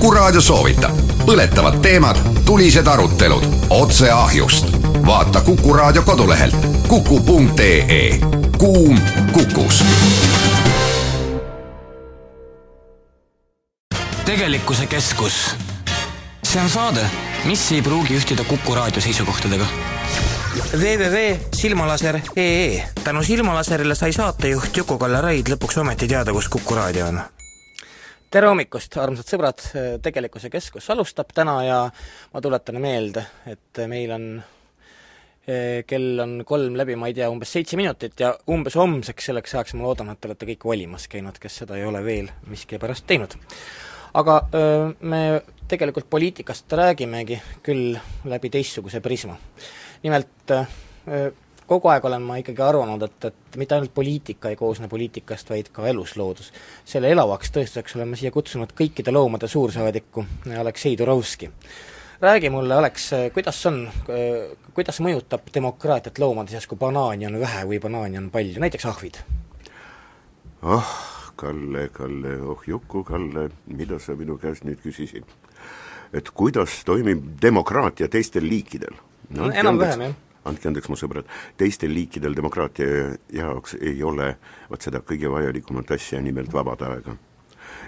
Kuku Raadio soovitab põletavad teemad, tulised arutelud otse ahjust. vaata Kuku Raadio kodulehelt kuku.ee. kuum Kukus. tegelikkuse keskus. see on saade, mis ei pruugi ühtida Kuku Raadio seisukohtadega www.silmalaser.ee tänu Silmalaserile sai saatejuht Juku-Kalle Raid lõpuks ometi teada, kus Kuku raadio on. Tere hommikust, armsad sõbrad, Tegelikkuse Keskus alustab täna ja ma tuletan meelde, et meil on eh, kell on kolm läbi, ma ei tea, umbes seitse minutit ja umbes homseks selleks ajaks ma loodan, et te olete kõik valimas käinud, kes seda ei ole veel miskipärast teinud. aga öö, me tegelikult poliitikast räägimegi küll läbi teistsuguse prisma nimelt äh, kogu aeg olen ma ikkagi arvanud, et, et mitte ainult poliitika ei koosne poliitikast, vaid ka elusloodus. selle elavaks tõestuseks olen ma siia kutsunud kõikide loomade suursaadiku Aleksei Turovski. räägi mulle, Aleks, kuidas on, kuidas mõjutab demokraatiat loomade seas, kui banaani on vähe või banaani on palju, näiteks ahvid? ah, Kalle, Kalle, oh Juku, Kalle, mida sa minu käest nüüd küsisid? et kuidas toimib demokraatia teistel liikidel no, no enam-vähem, jah andke andeks, mu sõbrad, teistel liikidel demokraatia jaoks ei ole vot seda kõige vajalikumat asja, nimelt vabad aega.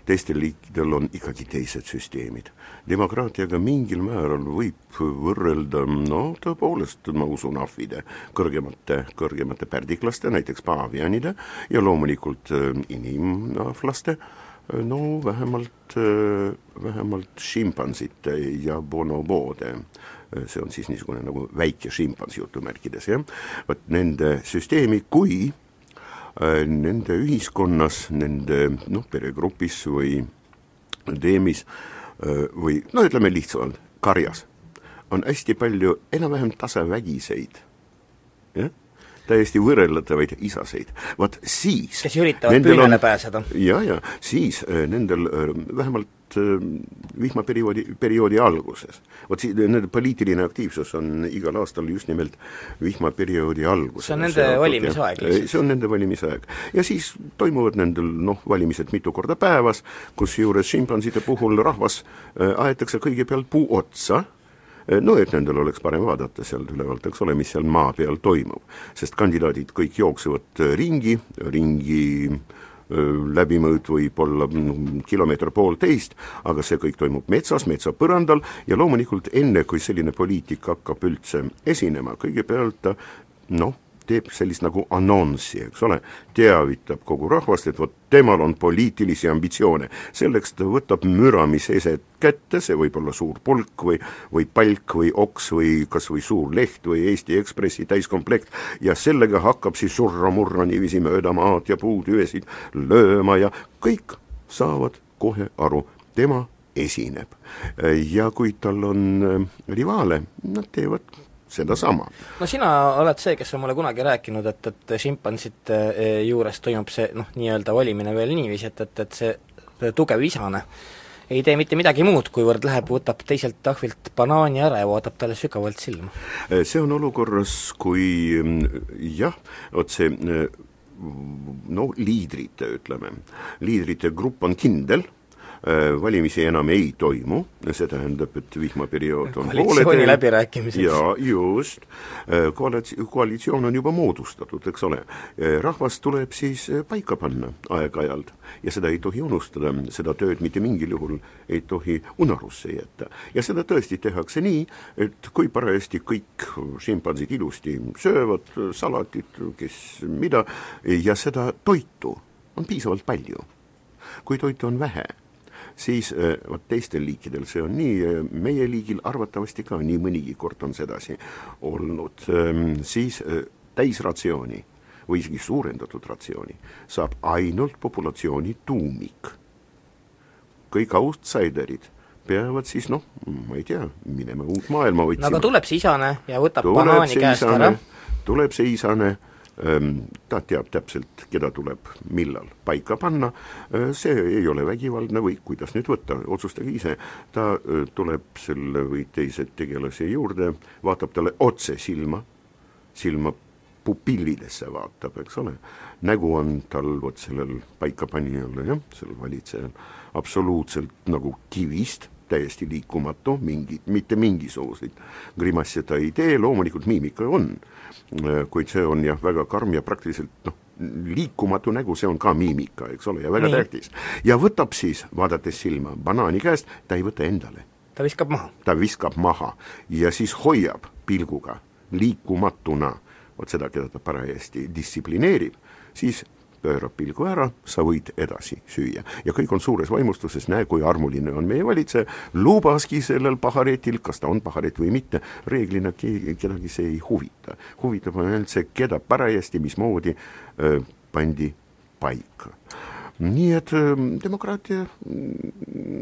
teistel liikidel on ikkagi teised süsteemid. demokraatiaga mingil määral võib võrrelda no tõepoolest, ma usun, ahvide kõrgemate, kõrgemate pärdiklaste, näiteks paavianide ja loomulikult äh, inimahvlaste, no vähemalt, äh, vähemalt šimpansite ja bonobode see on siis niisugune nagu väike šimpans jutumärkides, jah, vot nende süsteemi, kui äh, nende ühiskonnas, nende noh, peregrupis või teemis äh, või no ütleme lihtsamalt, karjas, on hästi palju enam-vähem tasavägiseid, jah, täiesti võrreldavaid isaseid, vot siis kes üritavad püünele pääseda. ja, ja siis äh, nendel äh, vähemalt äh, vihmaperioodi, perioodi alguses, vot nende poliitiline aktiivsus on igal aastal just nimelt vihmaperioodi alguses. see on nende valimisaeg lihtsalt? see on nende valimisaeg. ja siis toimuvad nendel noh, valimised mitu korda päevas, kusjuures šimpanside puhul rahvas aetakse kõigepealt puu otsa, Eh, no et nendel oleks parem vaadata sealt ülevalt, eks ole, mis seal maa peal toimub. sest kandidaadid kõik jooksevad eh, ringi, ringi eh, läbimõõt võib olla mm, kilomeeter-poolteist, aga see kõik toimub metsas, metsapõrandal ja loomulikult enne, kui selline poliitik hakkab üldse esinema, kõigepealt noh, teeb sellist nagu annonssi, eks ole, teavitab kogu rahvast, et vot temal on poliitilisi ambitsioone. selleks ta võtab müramise-eset kätte, see võib olla suur pulk või, või palk või oks või kas või suur leht või Eesti Ekspressi täiskomplekt ja sellega hakkab siis surra-murra niiviisi mööda maad ja puutüvesid lööma ja kõik saavad kohe aru, tema esineb. ja kui tal on rivaale, nad teevad sedasama. no sina oled see, kes on mulle kunagi rääkinud, et, et šimpansite eh, juures toimub see noh, nii-öelda valimine veel niiviisi, et, et, et see tugev isane ei tee mitte midagi muud, kuivõrd läheb, võtab teiselt ahvilt banaani ära ja vaatab talle sügavalt silma. Eh, see on olukorras, kui mm, jah, vot see eh, no liidrite, ütleme, liidrite grupp on kindel valimisi enam ei toimu, see tähendab, et vihmaperiood on koalitsiooni läbirääkimised. jaa, just, äh, koalitsi-, koalitsioon on juba moodustatud, eks ole. Äh, rahvas tuleb siis paika panna aeg-ajalt ja seda ei tohi unustada, seda tööd mitte mingil juhul ei tohi unarusse jätta. ja seda tõesti tehakse nii, et kui parajasti kõik šimpansid ilusti söövad salatit, kes mida, ja seda toitu on piisavalt palju. kui toitu on vähe siis äh, vot teistel liikidel see on nii, äh, meie liigil arvatavasti ka nii mõnigi kord on sedasi olnud, ähm, siis äh, täisratsiooni või isegi suurendatud ratsiooni saab ainult populatsiooni tuumik. kõik outsiderid peavad siis noh, ma ei tea, minema uut maailma otsima. no aga tuleb see isane ja võtab tuleb banaani käest isane, ära? tuleb see isane ta teab täpselt, keda tuleb millal paika panna, see ei ole vägivaldne või kuidas nüüd võtta, otsustage ise, ta tuleb selle või teise tegelase juurde, vaatab talle otse silma, silma pupillidesse vaatab, eks ole, nägu on tal vot sellel paikapanijal, jah, sellel valitsejal, absoluutselt nagu kivist, täiesti liikumatu, mingi, mitte mingisuguseid grimasse ta ei tee, loomulikult miimika on, kuid see on jah, väga karm ja praktiliselt noh, liikumatu nägu, see on ka miimika, eks ole, ja väga Nii. tähtis. ja võtab siis, vaadates silma banaani käest, ta ei võta endale. ta viskab maha? ta viskab maha ja siis hoiab pilguga liikumatuna vot seda, keda ta parajasti distsiplineerib, siis pöörab pilgu ära, sa võid edasi süüa. ja kõik on suures vaimustuses, näe, kui armuline on meie valitseja, lubaski sellel paharetil, kas ta on paharet või mitte, reeglina keegi, kedagi see ei huvita. huvitab ainult see, keda parajasti, mismoodi öö, pandi paika. nii et öö, demokraatia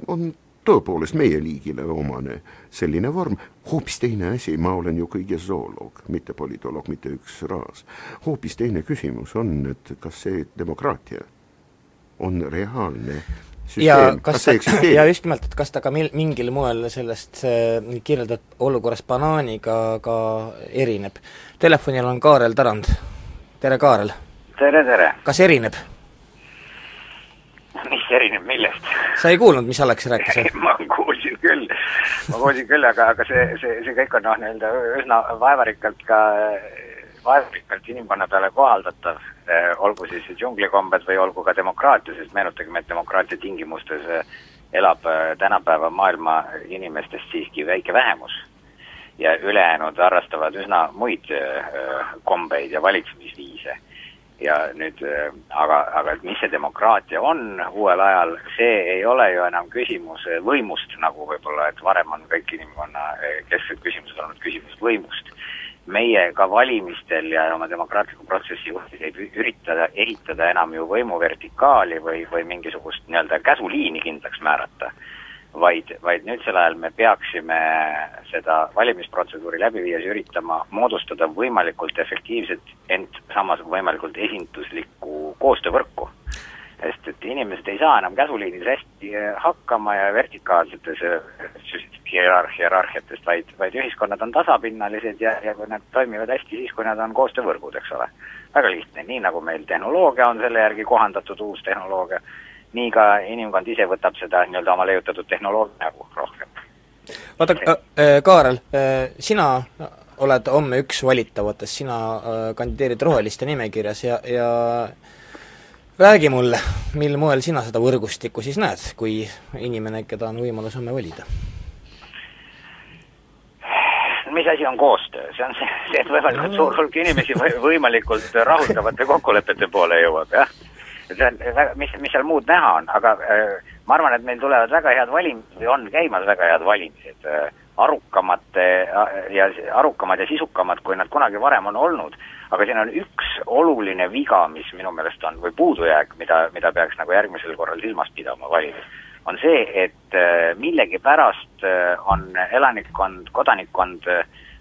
on tõepoolest meie liigile omane selline vorm, hoopis teine asi, ma olen ju kõige zooloog, mitte politoloog, mitte üks raas. hoopis teine küsimus on, et kas see demokraatia on reaalne süsteem, ja kas, kas see eksisteerib? ja just nimelt, et kas ta ka mil-, mingil moel sellest kirjeldatud olukorrast banaaniga ka erineb. Telefonil on Kaarel Tarand. tere, Kaarel! tere, tere! kas erineb? Mis erineb millest? sa ei kuulnud, mis Alex rääkis ma kuulsin küll, ma kuulsin küll, aga, aga see, see, see kõik on noh, nii-öelda üsna vaevarikkalt ka, vaevarikkalt inimkonna peale kohaldatav, eh, olgu siis džunglikombed või olgu ka demokraatia, sest meenutagem, et demokraatia tingimustes eh, elab eh, tänapäeva maailma inimestest siiski väike vähemus. Ja ülejäänud harrastavad üsna muid kombeid ja valitsemisviise ja nüüd äh, aga, aga mis see demokraatia on uuel ajal, see ei ole ju enam küsimus äh, võimust, nagu võib-olla, et varem on kõik inimkonna äh, kesksed küsimused olnud küsimus võimust. meie ka valimistel ja oma demokraatliku protsessi juhtis ei üritada ehitada enam ju võimuvertikaali või, või mingisugust nii-öelda käsuliini kindlaks määrata vaid, vaid nüüdsel ajal me peaksime seda valimisprotseduuri läbi viies üritama moodustada võimalikult efektiivset, ent samas võimalikult esinduslikku koostöövõrku. sest et inimesed ei saa enam käsuliinis hästi eh, hakkama ja vertikaalsetes eh, hierarh-, hierarhiates, vaid, vaid ühiskonnad on tasapinnalised ja, ja kui nad toimivad hästi, siis kui nad on koostöövõrgud, eks ole. väga lihtne, nii nagu meil tehnoloogia on selle järgi kohandatud, uus tehnoloogia nii ka inimkond ise võtab seda nii-öelda oma leiutatud tehnoloogia nägu rohkem. vaata äh,, Kaarel äh,, sina oled homme üks valitavatest, sina äh, kandideerid Roheliste nimekirjas ja, ja räägi mulle, mil moel sina seda võrgustikku siis näed, kui inimene, keda on võimalus homme valida? mis asi on koostöö, see on see, see, et võimalikult suur hulk inimesi võimalikult rahuldavate kokkulepete poole jõuab, jah mis, mis seal muud näha on, aga äh, ma arvan, et meil tulevad väga head valimised või on käimas väga head valimised äh,, arukamad äh, ja arukamad ja sisukamad, kui nad kunagi varem on olnud. aga siin on üks oluline viga, mis minu meelest on, või puudujääk, mida, mida peaks nagu järgmisel korral silmas pidama valimis, on see, et millegipärast on elanikkond, kodanikkond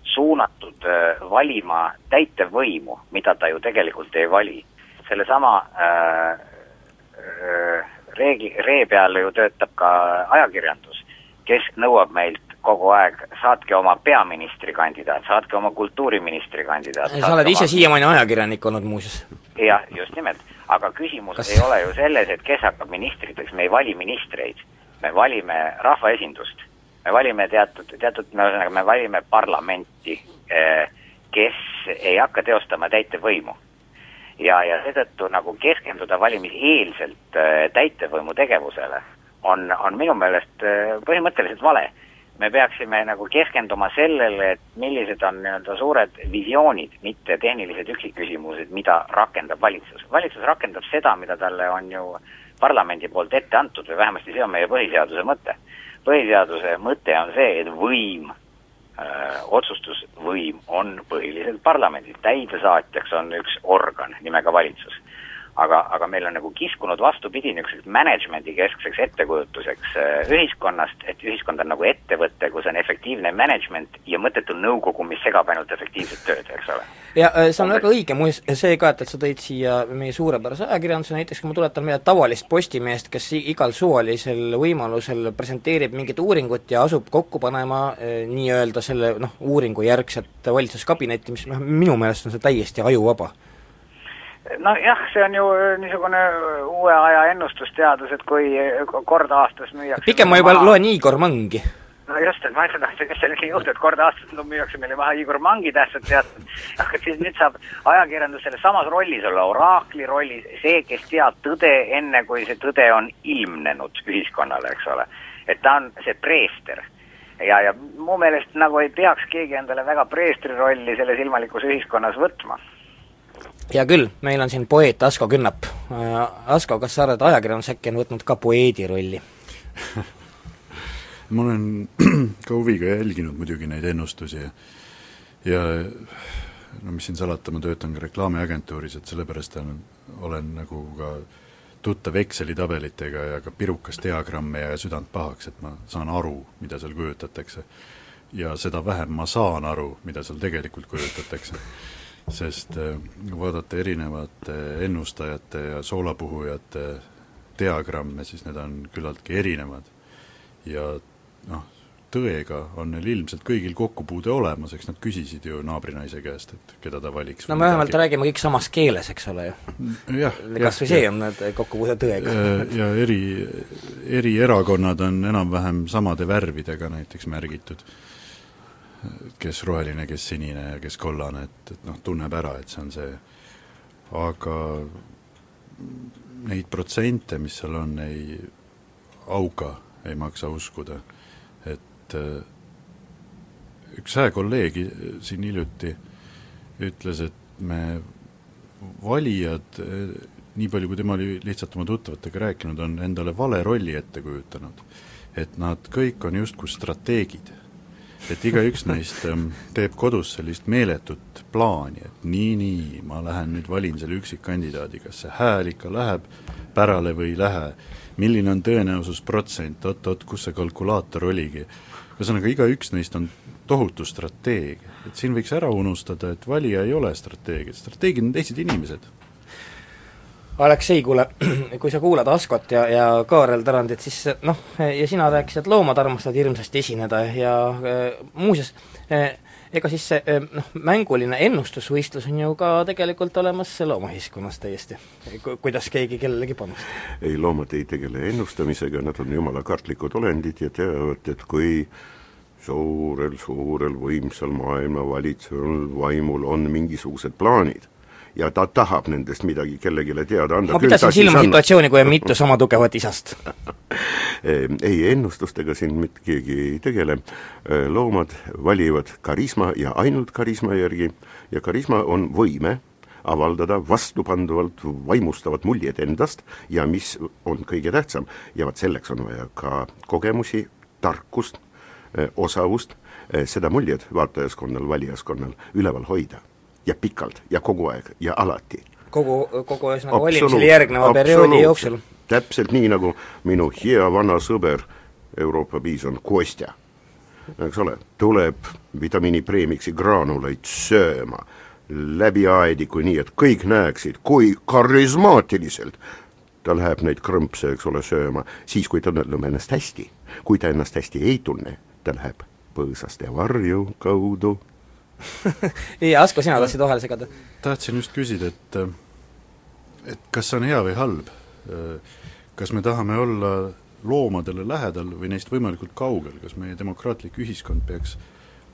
suunatud valima täitevvõimu, mida ta ju tegelikult ei vali sellesama äh, äh, reegli, ree peal ju töötab ka ajakirjandus, kes nõuab meilt kogu aeg, saatke oma peaministrikandidaat, saatke oma kultuuriministrikandidaat. sa oled ise oma... siiamaani ajakirjanik olnud muuseas. jah, just nimelt. aga küsimus Kas... ei ole ju selles, et kes hakkab ministriteks, me ei vali ministreid. me valime rahvaesindust. me valime teatud, teatud, ühesõnaga me valime parlamenti, eh, kes ei hakka teostama täitevvõimu ja, ja seetõttu nagu keskenduda valimiseelselt äh, täitevvõimu tegevusele on, on minu meelest äh, põhimõtteliselt vale. me peaksime nagu keskenduma sellele, et millised on nii-öelda suured visioonid, mitte tehnilised üksikküsimused, mida rakendab valitsus. valitsus rakendab seda, mida talle on ju parlamendi poolt ette antud või vähemasti see on meie põhiseaduse mõte. põhiseaduse mõte on see, et võim otsustusvõim on põhiliselt parlamendis, täidesaatjaks on üks organ nimega valitsus. Aga, aga meil on nagu kiskunud vastupidi niisuguseks management'i keskseks ettekujutuseks äh, ühiskonnast, et ühiskond on nagu ettevõte, kus on efektiivne management ja mõttetu nõukogu, mis segab ainult efektiivset tööd, eks ole. ja äh, see on väga õige, muuseas, see ka, et, et sa tõid siia meie suurepärase ajakirjanduse näiteks, kui ma tuletan meelde tavalist Postimeest, kes igal suvalisel võimalusel presenteerib mingit uuringut ja asub kokku panema eh, nii-öelda selle noh, uuringu järgset valitsuskabinetti, mis noh, minu meelest on see täiesti ajuvaba nojah, see on ju äh, niisugune äh, uue aja ennustusteadus, et kui äh, kord aastas müüakse pigem ma juba maha... loen Igor Mangi. no just, et ma et kas see nii juhtub, et kord aastas müüakse meile maha Igor Mangi tähtsad teated, aga siis nüüd saab ajakirjandus selles samas rollis olla, oraakli rollis, see, kes teab tõde enne, kui see tõde on ilmnenud ühiskonnale, eks ole. et ta on see preester ja, ja mu meelest nagu ei peaks keegi endale väga preestri rolli selles ilmalikus ühiskonnas võtma hea küll, meil on siin poeet Asko Künnap. Äh, Asko, kas sa arvad, ajakirjandus äkki on võtnud ka poeedi rolli ma olen ka huviga jälginud muidugi neid ennustusi ja ja no mis siin salata, ma töötan ka reklaamiagentuuris, et sellepärast olen, olen nagu ka tuttav Exceli tabelitega ja ka pirukas diagramme ja südant pahaks, et ma saan aru, mida seal kujutatakse. ja seda vähem ma saan aru, mida seal tegelikult kujutatakse sest äh, vaadata erinevate ennustajate ja soolapuhujate diagramme, siis need on küllaltki erinevad. ja noh, tõega on neil ilmselt kõigil kokkupuude olemas, eks nad küsisid ju naabrinaise käest, et keda ta valiks. no me vähemalt räägime kõik samas keeles, eks ole ju. kas või see on kokkupuude tõega. ja eri, eri erakonnad on enam-vähem samade värvidega näiteks märgitud kes roheline, kes sinine ja kes kollane, et, et noh, tunneb ära, et see on see, aga neid protsente, mis seal on, ei, auga ei maksa uskuda, et äh, üks hää kolleeg siin hiljuti ütles, et me valijad, nii palju, kui tema oli lihtsalt oma tuttavatega rääkinud, on endale vale rolli ette kujutanud. et nad kõik on justkui strateegid et igaüks neist ähm, teeb kodus sellist meeletut plaani, et nii, nii, ma lähen nüüd valin selle üksikkandidaadi, kas see hääl ikka läheb pärale või ei lähe, milline on tõenäosusprotsent, oot-oot, kus see kalkulaator oligi. ühesõnaga, igaüks neist on tohutu strateeg, et siin võiks ära unustada, et valija ei ole strateeg, et strateegid on teised inimesed Aleksei, kuule, kui sa kuulad Askot ja, ja Kaarel Tarandit, siis noh, ja sina rääkisid, et loomad armastavad hirmsasti esineda ja äh, muuseas, ega siis see noh, mänguline ennustusvõistlus on ju ka tegelikult olemas loomaühiskonnas täiesti, kuidas keegi kellelegi panustab? ei, loomad ei tegele ennustamisega, nad on jumala kartlikud olendid ja teavad, et kui suurel, suurel võimsal maailma valitseval vaimul on mingisugused plaanid ja ta tahab nendest midagi kellelegi teada anda. ma pidasin silma situatsiooni, kui on mitu sama tugevat isast. Ei, ennustustega siin mitte keegi ei tegele, loomad valivad karisma ja ainult karisma järgi. Ja karisma on võime avaldada vastupanduvalt vaimustavat muljet endast ja mis on kõige tähtsam, ja vot selleks on vaja ka kogemusi, tarkust, osavust, seda muljet vaatajaskonnal, valijaskonnal üleval hoida ja pikalt ja kogu aeg ja alati. kogu, kogu ühesõnaga valimisele järgneva perioodi jooksul? täpselt nii, nagu minu hea vana sõber, Euroopa piison Kostja, eks ole, tuleb vitamiinipreemiksi graanuleid sööma läbi aediku, nii et kõik näeksid, kui karismaatiliselt ta läheb neid krõmpse, eks ole, sööma, siis kui ta tunneb ennast hästi. kui ta ennast hästi ei tunne, ta läheb põõsaste varju kaudu ei, Asko, sina tahtsid vahele segada? tahtsin just küsida, et et kas see on hea või halb? Kas me tahame olla loomadele lähedal või neist võimalikult kaugel, kas meie demokraatlik ühiskond peaks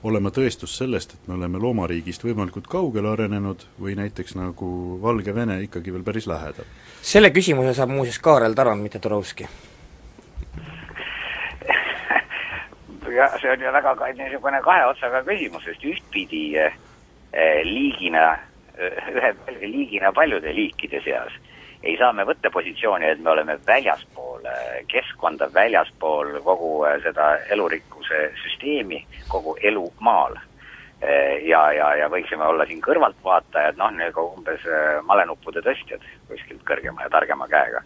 olema tõestus sellest, et me oleme loomariigist võimalikult kaugele arenenud või näiteks nagu Valgevene ikkagi veel päris lähedal? selle küsimuse saab muuseas Kaarel Tarand, mitte Turovski ja see on ju väga ka niisugune kahe otsaga küsimus, sest ühtpidi eh, eh liigina eh,, ühe liigina paljude liikide seas ei saa me võtta positsiooni, et me oleme väljaspool eh, keskkonda, väljaspool kogu seda elurikkuse süsteemi, kogu elu maal. ja, ja, ja võiksime olla siin kõrvaltvaatajad, noh, nagu umbes malenuppude tõstjad kuskilt kõrgema ja targema käega.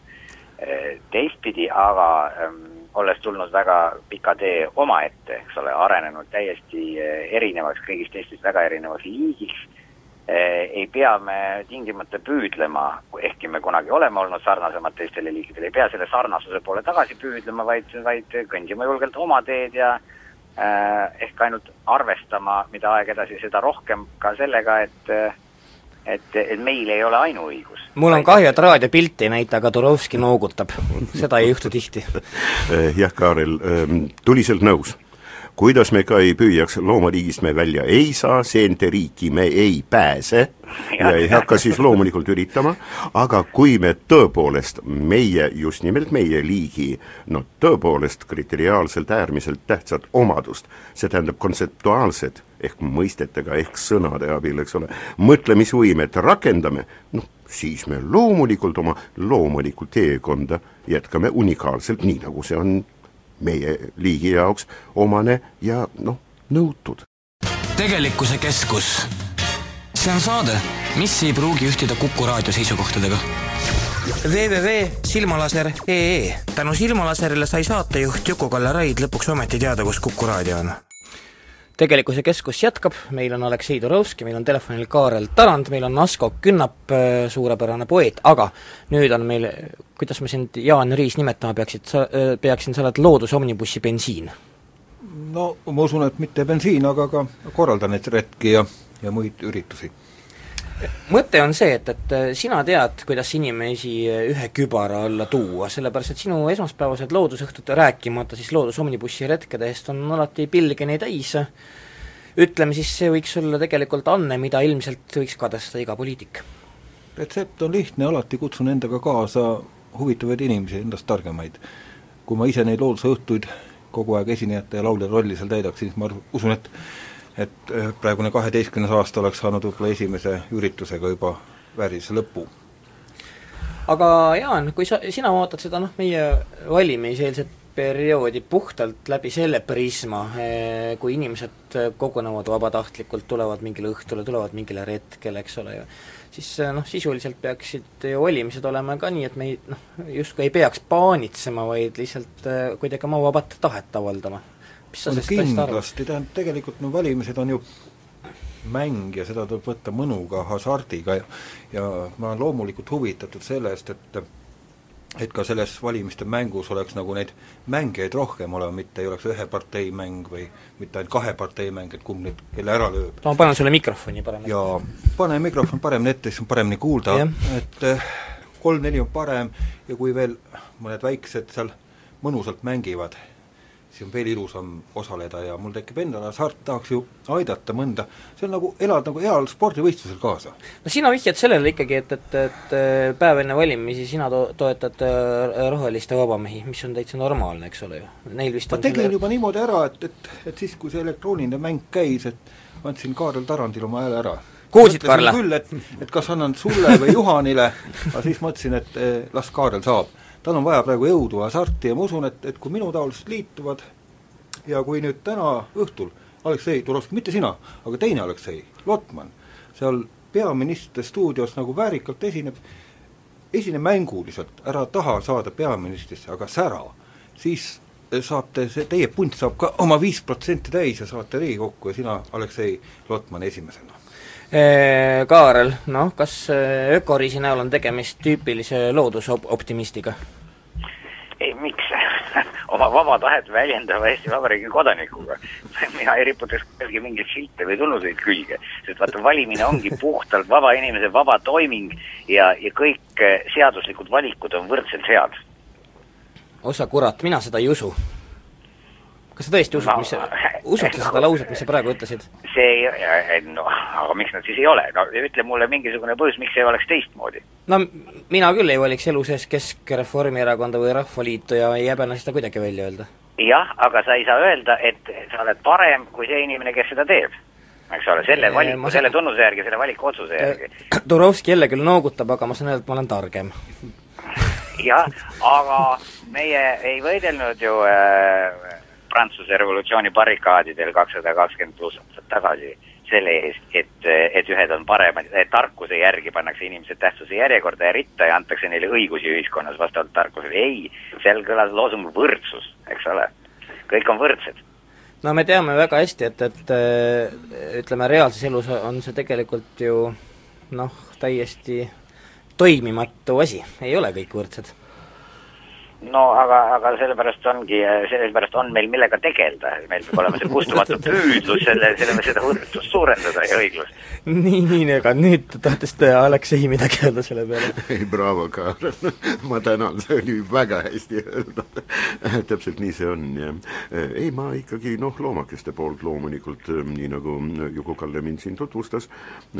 Teistpidi aga ähm, olles tulnud väga pika tee omaette, eks ole, arenenud täiesti erinevaks, kõigist teistest väga erinevaks liigiks, ei pea me tingimata püüdlema, ehkki me kunagi oleme olnud sarnasemad teistele liikidele, ei pea selle sarnasuse poole tagasi püüdlema, vaid, vaid kõndima julgelt oma teed ja eh, ehk ainult arvestama, mida aeg edasi, seda rohkem ka sellega, et et, et meil ei ole ainuõigus. mul on kahju, et raadiopilti ei näita, aga Turovski noogutab. seda ei juhtu tihti. jah, Kaarel, tuliselt nõus kuidas me ka ei püüaks, loomariigist me välja ei saa, seente riiki me ei pääse ja ei hakka siis loomulikult üritama, aga kui me tõepoolest, meie, just nimelt meie liigi, no tõepoolest kriteriaalselt äärmiselt tähtsat omadust, see tähendab kontseptuaalset ehk mõistetega, ehk sõnade abil, eks ole, mõtlemisvõimet rakendame, noh, siis me loomulikult oma loomulikku teekonda jätkame unikaalselt, nii nagu see on meie liigi jaoks omane ja noh, nõutud. tegelikkuse keskus. see on saade, mis ei pruugi ühtida Kuku raadio seisukohtadega www.silmalaser.ee tänu Silmalaserile sai saatejuht Juku-Kalle Raid lõpuks ometi teada, kus Kuku raadio on tegelikkuse keskus jätkab, meil on Aleksei Turovski, meil on telefonil Kaarel Tarand, meil on Asko Künnap, äh, suurepärane poeet, aga nüüd on meil, kuidas ma sind, Jaan Riis, nimetama peaksid, sa, äh, peaksin, sa oled loodusomnibussi bensiin? no ma usun, et mitte bensiin, aga ka korraldan neid retki ja, ja muid üritusi mõte on see, et, et äh, sina tead, kuidas inimesi ühe kübara alla tuua, sellepärast et sinu esmaspäevased loodusõhtud, rääkimata siis loodusomnibussi retkedest, on alati pilgeni täis, ütleme siis, see võiks olla tegelikult anne, mida ilmselt võiks kadestada iga poliitik. retsept on lihtne, alati kutsun endaga kaasa huvitavaid inimesi, endast targemaid. kui ma ise neid loodusõhtuid kogu aeg esinejate ja laulja rolli seal täidaksin, siis ma usun, et et äh, praegune kaheteistkümnes aasta oleks saanud võib-olla esimese üritusega juba väärilise lõpu. aga Jaan, kui sa, sina vaatad seda noh, meie valimiseelset perioodi puhtalt läbi selle prisma, eh, kui inimesed kogunevad vabatahtlikult, tulevad mingile õhtule, tulevad mingile retkele, eks ole ju, siis eh, noh, sisuliselt peaksid ju valimised olema ka nii, et me ei noh, justkui ei peaks paanitsema, vaid lihtsalt eh, kuidagi oma vabat tahet avaldama mis sa sellest asjast arvad? kindlasti, tähendab tegelikult no valimised on ju mäng ja seda tuleb võtta mõnuga, hasardiga ja ja ma olen loomulikult huvitatud sellest, et et ka selles valimiste mängus oleks nagu neid mängijaid rohkem olema, mitte ei oleks ühe partei mäng või mitte ainult kahe partei mäng, et kumb nüüd kelle ära lööb. ma panen sulle mikrofoni parem ette. jaa, pane mikrofon paremini ette, siis on paremini kuulda, et eh, kolm-neli on parem ja kui veel mõned väiksed seal mõnusalt mängivad, siis on veel ilusam osaleda ja mul tekib endal hasart, tahaks ju aidata mõnda, see on nagu, elad nagu heal spordivõistlusel kaasa. no sina vihjad sellele ikkagi, et, et, et päev enne valimisi sina to-, toetad äh, roheliste vabamehi, mis on täitsa normaalne, eks ole ju, neil vist ma tegin selle... juba niimoodi ära, et, et, et siis, kui see elektrooniline mäng käis, et andsin Kaarel Tarandile oma hääle ära. kuulsid, Karla? küll, et, et kas annan sulle või Juhanile, aga siis mõtlesin, et eh, las Kaarel saab tal on vaja praegu jõudu, hasarti ja ma usun, et, et kui minutaolised liituvad ja kui nüüd täna õhtul Aleksei Turovski, mitte sina, aga teine Aleksei, Lotman, seal peaministri stuudios nagu väärikalt esineb, esine mänguliselt, ära taha saada peaministrisse, aga sära, siis saate, see teie punt saab ka oma viis protsenti täis ja saate Riigikokku ja sina, Aleksei Lotman, esimesena Kaarel, noh, kas ökoriisi näol on tegemist tüüpilise loodusoptimistiga? ei, miks oma vaba tahet väljendava Eesti Vabariigi kodanikuga. mina ei riputaks kellelgi mingeid silte või tunnuseid külge, sest vaata, valimine ongi puhtalt vaba inimese vaba toiming ja, ja kõik seaduslikud valikud on võrdselt head. osa kurat, mina seda ei usu kas sa tõesti usud no,, mis sa, usud sa seda lauset, mis sa praegu ütlesid? see ei, no aga miks nad siis ei ole, no ütle mulle mingisugune põhjus, miks ei oleks teistmoodi? no mina küll ei valiks elu sees Kesk-Reformierakonda või Rahvaliitu ja ei häbene seda kuidagi välja öelda. jah, aga sa ei saa öelda, et sa oled parem kui see inimene, kes seda teeb. eks ole, selle valiku ma..., selle tunnuse järgi, selle valiku otsuse järgi. Turovski jälle küll noogutab, aga ma saan öelda, et ma olen targem jah, aga meie ei võidelnud ju äh, Prantsuse revolutsiooni barrikaadidel kakssada kakskümmend pluss aastat tagasi selle eest, et, et ühed on paremad, tarkuse järgi pannakse inimesed tähtsuse järjekorda ja ritta ja antakse neile õigusi ühiskonnas vastavalt tarkusele, ei, seal kõlas loosung võrdsus, eks ole. kõik on võrdsed. No me teame väga hästi, et, et ütleme, reaalses elus on see tegelikult ju noh, täiesti toimimatu asi, ei ole kõik võrdsed no aga, aga sellepärast ongi, sellepärast on meil millega tegeleda, meil peab olema see kustumatu püüdlus selle, selle, seda võrdsust suurendada ja õiglust. nii, nii, aga nüüd tahtis Aleksei midagi öelda selle peale. ei, braavo, Kaarel, ma tänan, see oli väga hästi öeldud. täpselt nii see on, jah. ei, ma ikkagi noh, loomakeste poolt loomulikult, nii nagu Juku-Kalle mind siin tutvustas,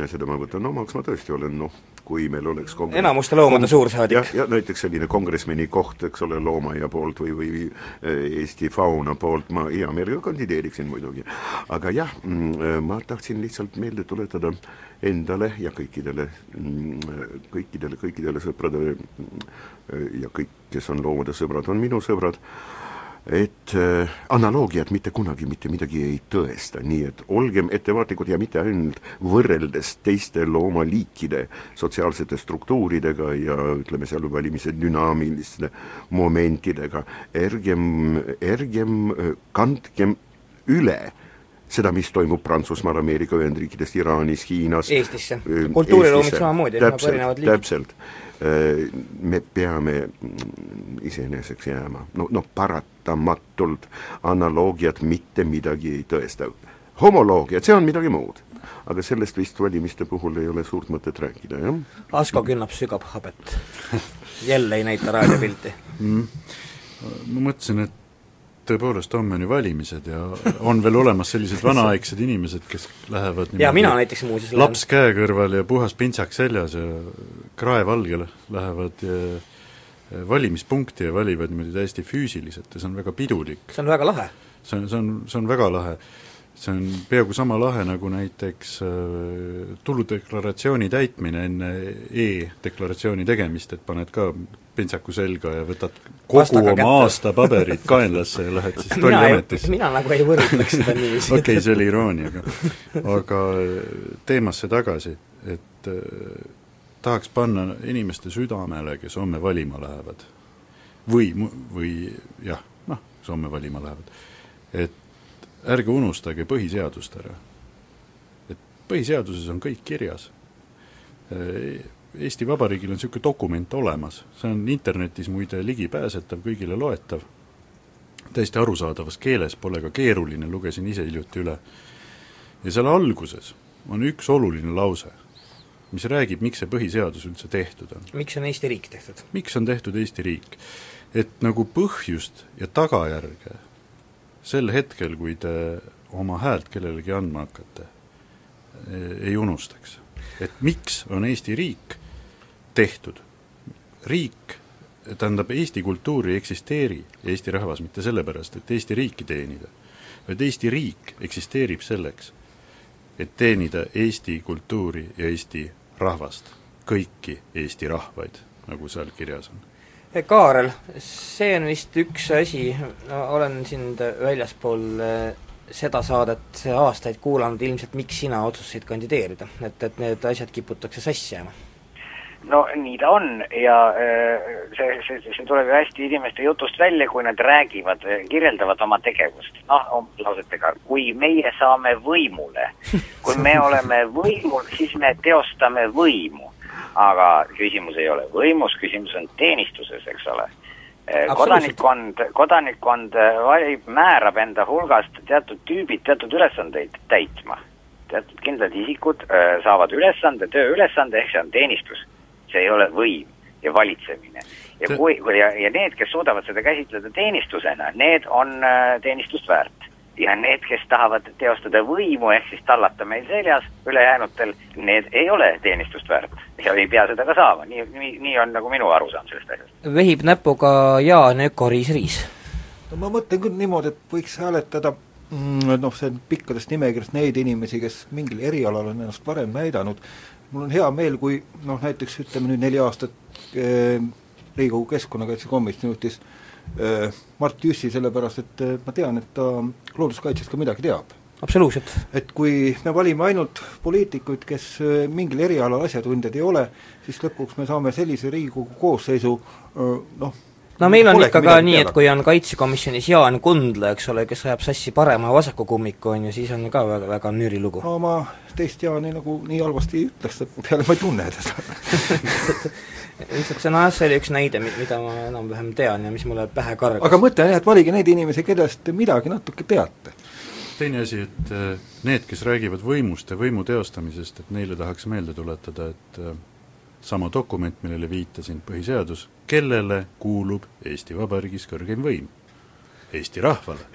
seda ma võtan omaks, ma tõesti olen noh, kui meil oleks kongress... enamuste loomade suursaadik. jah, ja näiteks selline kongressmeni koht, eks ole, loomaaia poolt või, või eh, Eesti fauna poolt, ma hea meelega kandideeriksin muidugi. aga jah, mm, eh, ma tahtsin lihtsalt meelde tuletada endale ja kõikidele, mm, kõikidele, kõikidele sõpradele mm, ja kõik, kes on loomade sõbrad, on minu sõbrad, et äh, analoogiad mitte kunagi mitte midagi ei tõesta, nii et olgem ettevaatlikud ja mitte ainult võrreldes teiste loomaliikide sotsiaalsete struktuuridega ja ütleme seal valimise dünaamiliste momentidega, ärgem, ärgem äh, kandkem üle seda, mis toimub Prantsusmaal, Ameerika Ühendriikides, Iraanis, Hiinas. Eestisse, äh, kultuuriruumid samamoodi, nagu erinevad liigid. täpselt Äh, me peame iseeneseks jääma, no, noh, paratamatult analoogiad mitte midagi ei tõesta. homoloogiad, see on midagi muud. aga sellest vist valimiste puhul ei ole suurt mõtet rääkida, jah? Asko künnab sügavhabet. jälle ei näita raadiopilti mm.. ma mõtlesin, et tõepoolest, homme on ju valimised ja on veel olemas sellised vanaaegsed inimesed, kes lähevad ja mina näiteks muuseas laps käe kõrval ja puhas pintsak seljas ja krae valgel lähevad ja valimispunkti ja valivad niimoodi täiesti füüsiliselt ja see on väga pidulik. see on väga lahe. see on, see on, see on väga lahe. see on peaaegu sama lahe nagu näiteks äh, tuludeklaratsiooni täitmine enne e-deklaratsiooni tegemist, et paned ka pintsaku selga ja võtad kogu Vastaga oma kätte. aasta paberid kaenlasse ja lähed siis tolliametisse. mina nagu ei võrdleks seda niiviisi. okei okay,, see oli iroonia, aga aga teemasse tagasi, et äh, tahaks panna inimeste südamele, kes homme valima lähevad, või, või jah, noh, kes homme valima lähevad, et ärge unustage põhiseadust ära. et põhiseaduses on kõik kirjas. Eesti Vabariigil on niisugune dokument olemas, see on internetis muide ligipääsetav, kõigile loetav, täiesti arusaadavas keeles, pole ka keeruline, lugesin ise hiljuti üle. ja seal alguses on üks oluline lause, mis räägib, miks see põhiseadus üldse tehtud on. miks on Eesti riik tehtud? miks on tehtud Eesti riik? et nagu põhjust ja tagajärge sel hetkel, kui te oma häält kellelegi andma hakkate, ei unustaks. et miks on Eesti riik tehtud. riik, tähendab, Eesti kultuur ei eksisteeri, Eesti rahvas, mitte sellepärast, et Eesti riiki teenida, vaid Eesti riik eksisteerib selleks, et teenida Eesti kultuuri ja Eesti rahvast, kõiki Eesti rahvaid, nagu seal kirjas on. Kaarel, see on vist üks asi, no olen sind väljaspool eh, seda saadet aastaid kuulanud ilmselt, miks sina otsustasid kandideerida, et, et need asjad kiputakse sassi jääma no nii ta on ja äh, see, see, see tuleb ju hästi inimeste jutust välja, kui nad räägivad, kirjeldavad oma tegevust, noh, lausetega, kui meie saame võimule, kui me oleme võimul, siis me teostame võimu. aga küsimus ei ole võimus, küsimus on teenistuses, eks ole. Äh, kodanikkond, kodanikkond äh, valib, määrab enda hulgast teatud tüübid teatud ülesandeid täitma. teatud kindlad isikud saavad ülesande, tööülesande, ehk see on teenistus see ei ole võim ja valitsemine. ja kui, ja, ja need, kes suudavad seda käsitleda teenistusena, need on äh, teenistust väärt. ja need, kes tahavad teostada võimu, ehk siis tallata meil seljas, ülejäänutel, need ei ole teenistust väärt ja ei pea seda ka saama, nii, nii, nii on nagu minu arusaam sellest asjast. vehib näpuga Jaan Öko-Riis-Riis. no ma mõtlen küll niimoodi, et võiks hääletada mm, noh, see on pikkadest nimekirjast neid inimesi, kes mingil erialal on ennast varem näidanud, mul on hea meel, kui noh, näiteks ütleme nüüd neli aastat eh, Riigikogu Keskkonnakaitsekomisjon juhtis eh, Mart Jüssi, sellepärast et eh, ma tean, et ta looduskaitsest ka midagi teab. absoluutselt. et kui me valime ainult poliitikuid, kes äh, mingil erialal asjatundjad ei ole, siis lõpuks me saame sellise Riigikogu koosseisu noh, no meil on ikka ka nii, et kui on kaitsekomisjonis Jaan Kundla, eks ole, kes ajab sassi parema ja vasaku kummiku, on ju, siis on ka väga, väga nüri lugu. no ma teist Jaani nagu nii halvasti ei ütleks, et peale ma ei tunne teda lihtsalt see noh, see oli üks näide, mida ma enam-vähem tean ja mis mulle pähe kargas. aga mõte on jah, et valige neid inimesi, kellest te midagi natuke teate. teine asi, et äh, need, kes räägivad võimust ja võimu teostamisest, et neile tahaks meelde tuletada, et äh, sama dokument, millele viitasin, põhiseadus, kellele kuulub Eesti Vabariigis kõrgeim võim? Eesti rahvale.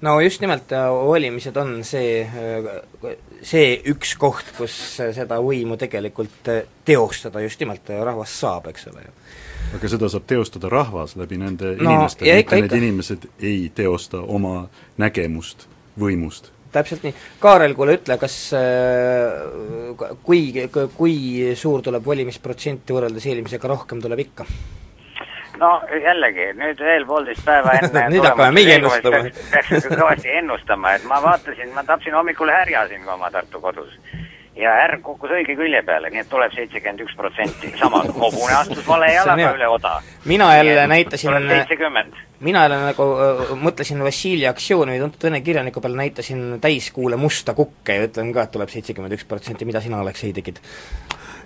no just nimelt, äh, valimised on see, äh, see üks koht, kus seda võimu tegelikult äh, teostada just nimelt rahvas saab, eks ole ju aga seda saab teostada rahvas läbi nende no, inimeste, mitte need inimesed ei teosta oma nägemust võimust täpselt nii. Kaarel, kuule ütle, kas äh, kui, kui suur tuleb valimisprotsenti võrreldes eelmisega, rohkem tuleb ikka? no jällegi, nüüd veel poolteist päeva enne nüüd hakkame meie ennustama. peaks kõvasti ennustama, et ma vaatasin, ma tapsin hommikul härja siin oma Tartu kodus ja härg kukkus õige külje peale, nii et tuleb seitsekümmend üks protsenti, samas hobune astus vale jalaga üle oda. mina jälle näitasin seitsekümmend. mina jälle nagu äh, mõtlesin Vassili aktsiooni tuntud vene kirjaniku peale, näitasin täiskuule musta kukke ja ütlen ka, et tuleb seitsekümmend üks protsenti, mida sina, Aleksei, tegid?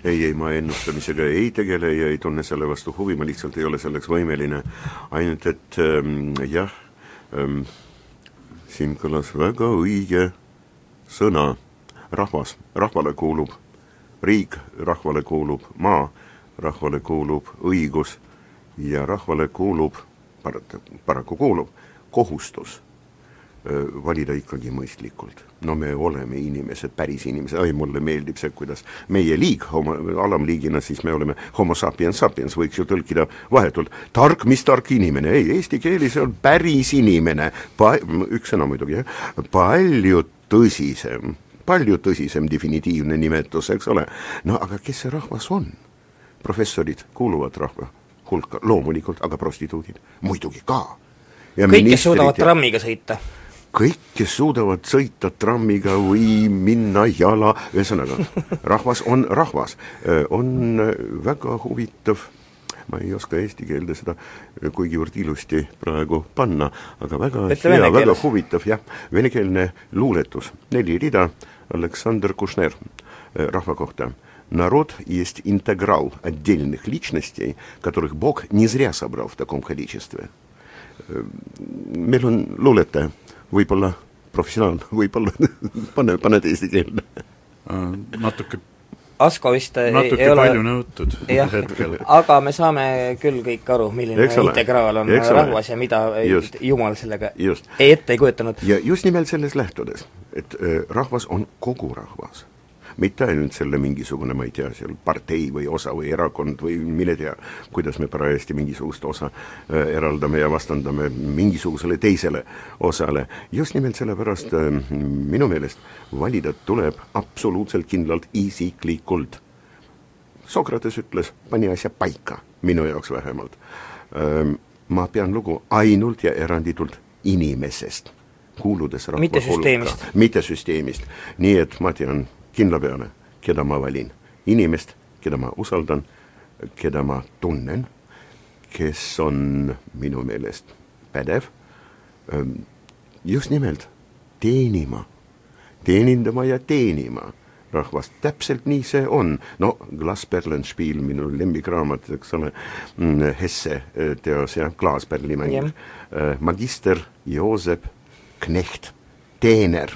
ei, ei, ma ennustamisega ei tegele ja ei tunne selle vastu huvi, ma lihtsalt ei ole selleks võimeline, ainult et ähm, jah ähm,, siin kõlas väga õige sõna rahvas, rahvale kuulub riik, rahvale kuulub maa, rahvale kuulub õigus ja rahvale kuulub, paraku kuulub, kohustus valida ikkagi mõistlikult. no me oleme inimesed, päris inimesed, ai mulle meeldib see, kuidas meie liig, homo, alamliigina siis me oleme homo sapiens sapiens, võiks ju tõlkida vahetult, tark, mis tark inimene, ei, eesti keeles on päris inimene, pa-, üks sõna muidugi, jah, palju tõsisem palju tõsisem definitiivne nimetus, eks ole. no aga kes see rahvas on? professorid kuuluvad rahva hulka, loomulikult, aga prostituudid muidugi ka. kõik, kes suudavad trammiga sõita kõik, kes suudavad sõita trammiga või minna jala, ühesõnaga, rahvas on rahvas. on väga huvitav, ma ei oska eesti keelde seda kuigivõrd ilusti praegu panna, aga väga Ütle hea, väga huvitav, jah, venekeelne luuletus, neli rida Александр Кушнер Рафа kohta. Народ есть интеграл отдельных личностей, которых Бог не зря собрал в таком количестве. meil on luuletaja, võib-olla professionaal, võib-olla pane, pane eesti keelde. natuke Asko vist natuke ei ole palju nõutud hetkel. aga me saame küll kõik aru, milline integraal on rahvas ja mida just. Jumal sellega just. ei ette ei kujutanud. ja just nimelt sellest lähtudes, et äh, rahvas on kogu rahvas mitte ainult selle mingisugune, ma ei tea, seal partei või osa või erakond või mine tea, kuidas me parajasti mingisugust osa äh, eraldame ja vastandame mingisugusele teisele osale. just nimelt sellepärast äh, minu meelest valida tuleb absoluutselt kindlalt isiklikult. Sokrates ütles, pani asja paika, minu jaoks vähemalt äh,. ma pean lugu ainult ja eranditult inimesest kuuludes rahva süsteemist. mitte süsteemist. nii et ma tean kindla peale, keda ma valin. inimest, keda ma usaldan, keda ma tunnen, kes on minu meelest pädev just nimelt teenima, teenindama ja teenima rahvast, täpselt nii see on. no Glasperlenspiel, minu lemmikraamat, eks ole, mm, Hesse teos jah, Klaasperli mäng yeah., magister Joosep Knecht, teener,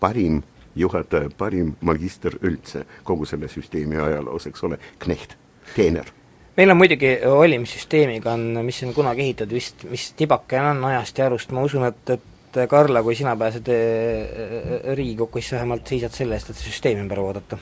parim juhataja, parim magister üldse kogu selle süsteemi ajaloos, eks ole, Knecht, teener. Meil on muidugi valimissüsteemiga on, mis on kunagi ehitatud vist, mis tibakene on ajast ja arust, ma usun, et, et Karla, kui sina pääsed äh, Riigikokku, siis vähemalt seisad selle eest, et see süsteem ümber vaadata?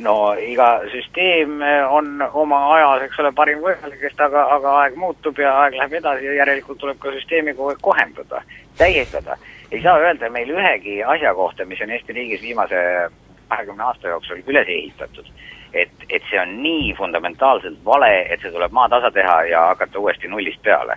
no iga süsteem on oma ajas, eks ole, parim võimalik, aga, aga aeg muutub ja aeg läheb edasi ja järelikult tuleb ka süsteemi kogu aeg kohendada, täiestada ei saa öelda meil ühegi asja kohta, mis on Eesti riigis viimase kahekümne aasta jooksul üles ehitatud, et, et see on nii fundamentaalselt vale, et see tuleb maatasa teha ja hakata uuesti nullist peale.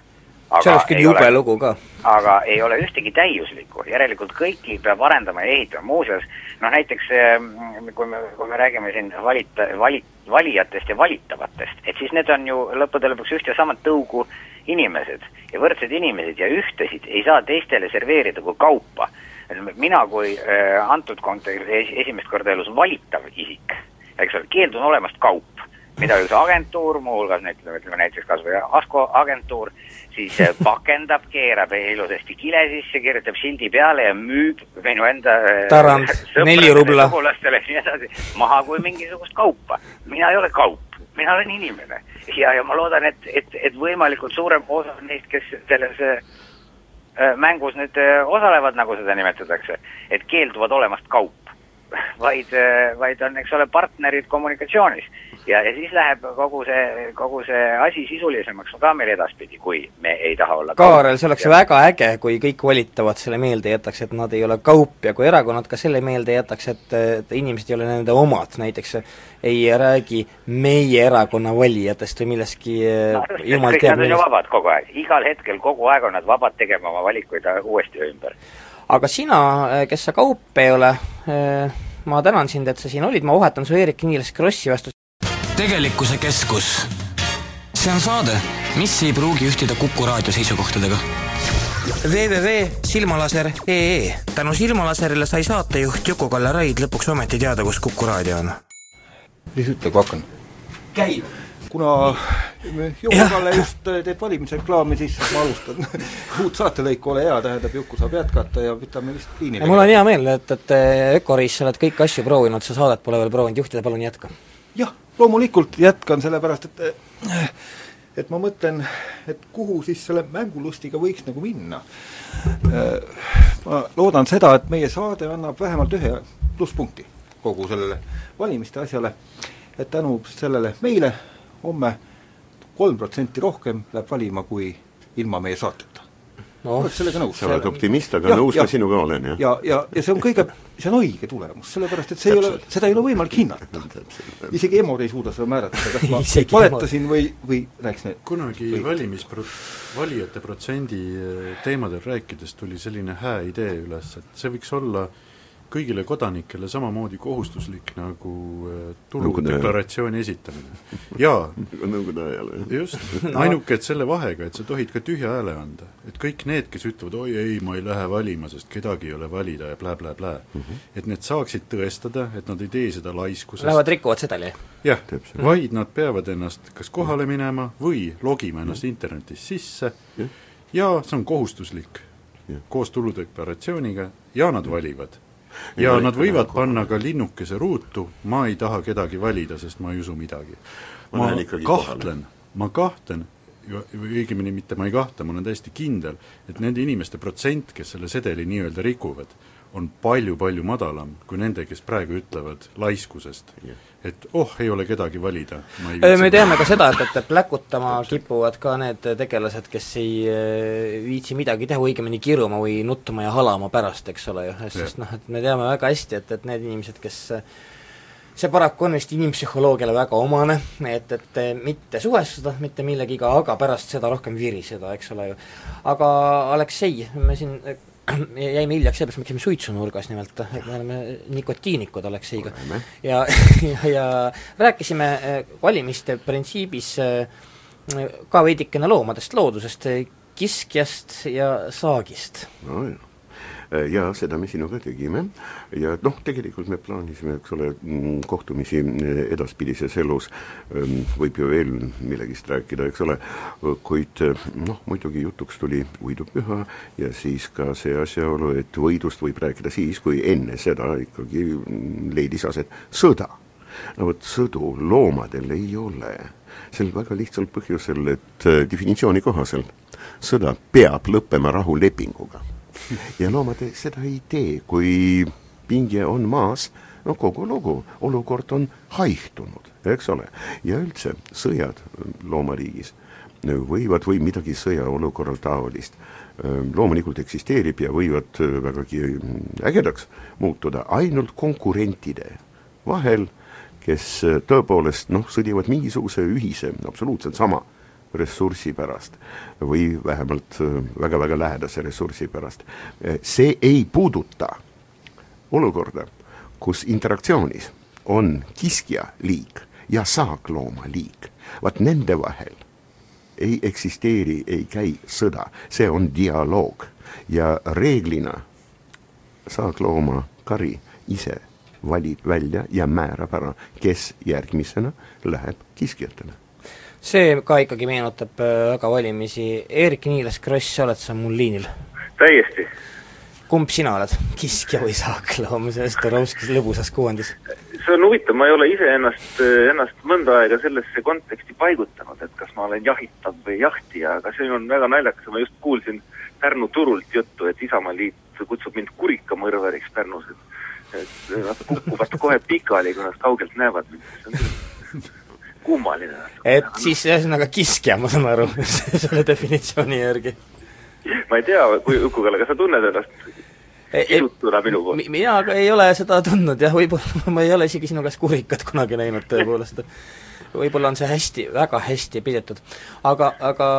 see oleks küll jube ole, lugu ka. aga ei ole ühtegi täiuslikku, järelikult kõiki peab arendama ja ehitama, muuseas noh näiteks ehm, kui me, kui me räägime siin valita, vali-, valijatest ja valitavatest, et siis need on ju lõppude lõpuks üht ja samat tõugu inimesed ja võrdsed inimesed ja ühtesid ei saa teistele serveerida kui kaupa. mina kui äh, antud kontekstis esimest korda elus valitav isik, eks ole, keeldun olemast kaup mida üks agentuur, muuhulgas ütleme, ütleme näiteks kas või Asko agentuur, siis äh, pakendab, keerab ilusasti kile sisse, kirjutab sildi peale ja müüb minu enda äh, Tarand, neli rubla. sugulastele ja nii edasi, maha kui mingisugust kaupa. mina ei ole kaup, mina olen inimene. ja, ja ma loodan, et, et, et võimalikult suurem osa neist, kes selles äh, mängus nüüd osalevad, nagu seda nimetatakse, et keelduvad olemast kaup vaid, vaid on, eks ole, partnerid kommunikatsioonis. Ja, ja siis läheb kogu see, kogu see asi sisulisemaks ka meil edaspidi, kui me ei taha olla Kaarel, see oleks ja... väga äge, kui kõik volitavad selle meelde jätaks, et nad ei ole kaup ja kui erakonnad ka selle meelde jätaks, et, et inimesed ei ole nende omad, näiteks ei räägi meie erakonna valijatest või millestki no, jumal teab nad on ju vabad kogu aeg, igal hetkel kogu aeg on nad vabad tegema oma valikuid uuesti ümber. Aga sina, kes sa kaup ei ole, ma tänan sind, et sa siin olid, ma vahetan su Eerik-Niiles Krossi vastu tegelikkuse keskus. see on saade, mis ei pruugi ühtida Kuku raadio seisukohtadega. www.silmalaser.ee tänu Silmalaserile sai saatejuht Juku-Kalle Raid lõpuks ometi teada, kus Kuku raadio on. mis ütle, kui hakkan? käib kuna Juku-Kalle just teeb valimisreklaami, siis ma alustan uut saatelõiku, ole hea, tähendab, Juku saab jätkata ja võtame lihtsalt liinile. mul on hea meel, et, et Ökoriis sa oled kõiki asju proovinud, sa saadet pole veel proovinud juhtida, palun jätka. jah loomulikult jätkan, sellepärast et et ma mõtlen, et kuhu siis selle mängulustiga võiks nagu minna. Ma loodan seda, et meie saade annab vähemalt ühe plusspunkti kogu sellele valimiste asjale, et tänu sellele meile homme kolm protsenti rohkem läheb valima kui ilma meie saateta no, oleks sellega nõus. sa oled optimist, aga ja, nõus ja, ma sinuga olen, jah. ja, ja, ja see on kõige, see on õige tulemus, sellepärast et see Täpselt. ei ole, seda ei ole võimalik hinnata. isegi EMO-d ei suuda seda määratleda, kas ma valetasin või, või rääkisin kunagi või... valimispro-, valijate protsendi teemadel rääkides tuli selline hää idee üles, et see võiks olla äh, kõigile kodanikele samamoodi kohustuslik nagu äh, tuludeklaratsiooni esitamine. jaa. nagu nõukogude ajal, jah. just ainuke, et selle vahega, et sa tohid ka tühja hääle anda. et kõik need, kes ütlevad, oi ei, ma ei lähe valima, sest kedagi ei ole valida ja blä-blä-blä mm, -hmm. et need saaksid tõestada, et nad ei tee seda laiskusest. Lähevad rikuvad sedeli? jah, vaid nad peavad ennast kas kohale minema või logima ennast internetis sisse ja, ja see on kohustuslik ja. koos tuludeklaratsiooniga ja nad valivad ja nad võivad panna ka linnukese ruutu, ma ei taha kedagi valida, sest ma ei usu midagi. ma, ma kahtlen, ma kahtlen, õigemini mitte ma ei kahtle, ma olen täiesti kindel, et nende inimeste protsent, kes selle sedeli nii-öelda rikuvad, on palju-palju madalam kui nende, kes praegu ütlevad laiskusest yeah et oh, ei ole kedagi valida. me teame ka seda, et, et pläkutama kipuvad ka need tegelased, kes ei äh, viitsi midagi teha, õigemini kiruma või nuttama ja halama pärast, eks ole ju, sest noh, et me teame väga hästi, et, et need inimesed, kes see paraku on vist inimpsühholoogiale väga omane, et, et mitte suhestuda mitte millegiga, aga pärast seda rohkem viriseda, eks ole ju. aga Aleksei, me siin jäime hiljaks sellepärast, me käisime suitsunurgas nimelt, et me oleme nikotiinikud Alekseiga. ja, ja, ja rääkisime äh, valimiste printsiibis äh, ka veidikene loomadest, loodusest, kiskjast ja saagist no,. Äh, jaa, seda me sinuga tegime. Ja noh, tegelikult me plaanisime, eks ole, mm, kohtumisi äh, edaspidises elus, ähm, võib ju veel millegist rääkida, eks ole, kuid äh, noh, muidugi jutuks tuli võidupüha ja siis ka see asjaolu, et võidust võib rääkida siis, kui enne seda ikkagi mm, leidis aset sõda. no vot, sõdu loomadel ei ole. Sel väga lihtsal põhjusel, et definitsiooni kohaselt sõda peab lõppema rahulepinguga ja loomad seda ei tee, kui pinge on maas, no kogu lugu, olukord on haihtunud, eks ole. ja üldse sõjad loomariigis võivad, või midagi sõjaolukorral taolist, loomulikult eksisteerib ja võivad vägagi ägedaks muutuda ainult konkurentide vahel, kes tõepoolest noh, sõdivad mingisuguse ühise, absoluutselt sama ressursi pärast või vähemalt väga-väga lähedase ressursi pärast. see ei puuduta olukorda, kus interaktsioonis on kiskja liik ja saaklooma liik, vaat nende vahel ei eksisteeri, ei käi sõda, see on dialoog ja reeglina saaklooma kari ise valib välja ja määrab ära, kes järgmisena läheb kiskjatele. See ka ikkagi meenutab äh, väga valimisi, Eerik-Niiles Kross, oled sa mul liinil? täiesti. kumb sina oled, kiskja või saakloom selles Turovskis lõbusas kuvandis? see on huvitav, ma ei ole ise ennast, ennast mõnda aega sellesse konteksti paigutanud, et kas ma olen jahitav või jahtija, aga see on väga naljakas, ma just kuulsin Pärnu turult juttu, et Isamaaliit kutsub mind kurikamõrvariks Pärnus, et et nad kukuvad kohe pikali, kui nad kaugelt näevad mind, see on kummaline. et siis ühesõnaga kiskja, ma saan aru selle definitsiooni järgi? ma ei tea, kui Uku-Kalle, kas sa tunned ennast kisutuna minu poolt? mina ei ole seda tundnud jah, võib-olla ma ei ole isegi sinu käest kurikat kunagi näinud tõepoolest. võib-olla on see hästi, väga hästi pidetud. aga, aga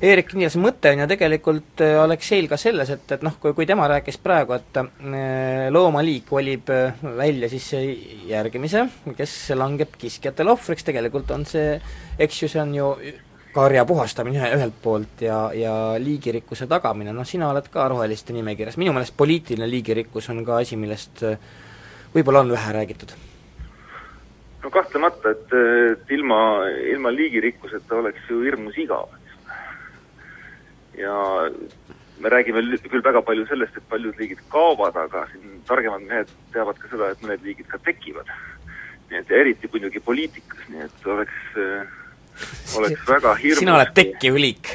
Eerik Niilase mõte on ju tegelikult äh, Alekseil ka selles, et, et noh, kui, kui tema rääkis praegu, et äh, loomaliik valib äh, välja siis järgimise, kes langeb kiskjatele ohvriks, tegelikult on see, eks ju, see on ju karja puhastamine ühelt poolt ja, ja liigirikkuse tagamine, noh sina oled ka roheliste nimekirjas, minu meelest poliitiline liigirikkus on ka asi, millest võib-olla on vähe räägitud. No kahtlemata, et, et ilma, ilma liigirikkuseta oleks ju hirmus igav ja me räägime küll väga palju sellest, et paljud liigid kaovad, aga siin targemad mehed teavad ka seda, et mõned liigid ka tekivad. nii et eriti muidugi poliitikas, nii et oleks, oleks väga hirmus sina oled tekkiv liik?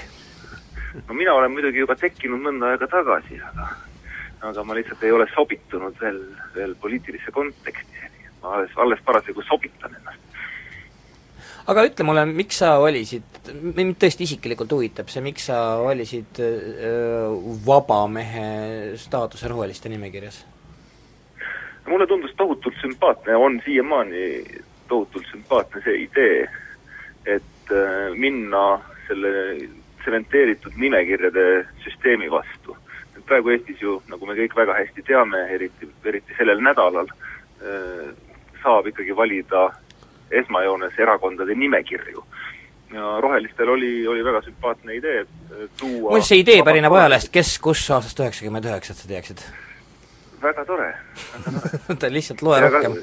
no mina olen muidugi juba tekkinud mõnda aega tagasi, aga aga ma lihtsalt ei ole sobitunud veel, veel poliitilisse konteksti, ma alles, alles parasjagu sobitan ennast aga ütle mulle, miks sa valisid, mind tõesti isiklikult huvitab see, miks sa valisid öö, vaba mehe staatuse roheliste nimekirjas? mulle tundus tohutult sümpaatne, on siiamaani tohutult sümpaatne see idee, et äh, minna selle tsementeeritud nimekirjade süsteemi vastu. praegu Eestis ju, nagu me kõik väga hästi teame, eriti, eriti sellel nädalal äh,, saab ikkagi valida esmajoones erakondade nimekirju. ja Rohelistel oli, oli väga sümpaatne idee tuua muuseas, see idee pärineb ajalehest Kes kus aastast üheksakümmend üheksa, et sa teaksid? väga tore, väga tore lihtsalt loe ja rohkem.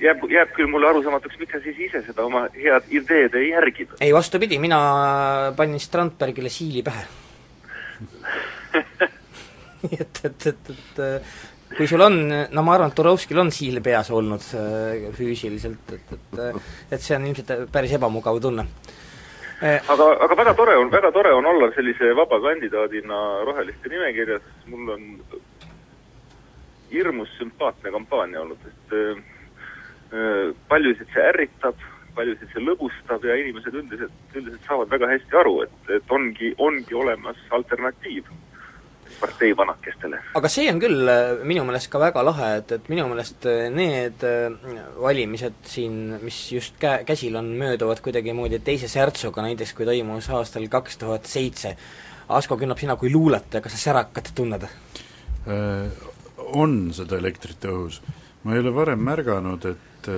jääb, jääb küll mulle arusaamatuks, miks sa siis ise seda oma head ideed ei järginud? ei, vastupidi, mina panin Strandbergile siili pähe nii et, et, et, et kui sul on, no ma arvan, et Turovskil on siil peas olnud äh, füüsiliselt, et, et et see on ilmselt päris ebamugav tunne. Äh, aga, aga väga tore on, väga tore on olla sellise vaba kandidaadina Roheliste nimekirjas, mul on hirmus sümpaatne kampaania olnud, äh, äh, paljusid see ärritab, paljusid see lõbustab ja inimesed üldiselt, üldiselt saavad väga hästi aru, et, et ongi, ongi olemas alternatiiv partei vanakestele. aga see on küll äh, minu meelest ka väga lahe, et, et minu meelest äh, need äh, valimised siin, mis just kä-, käsil on, mööduvad kuidagimoodi teise särtsuga, näiteks kui toimus aastal kaks tuhat seitse. Asko Künnap, sina kui luuletaja, kas sa särakat tunned? On seda elektrit õhus. ma ei ole varem märganud, et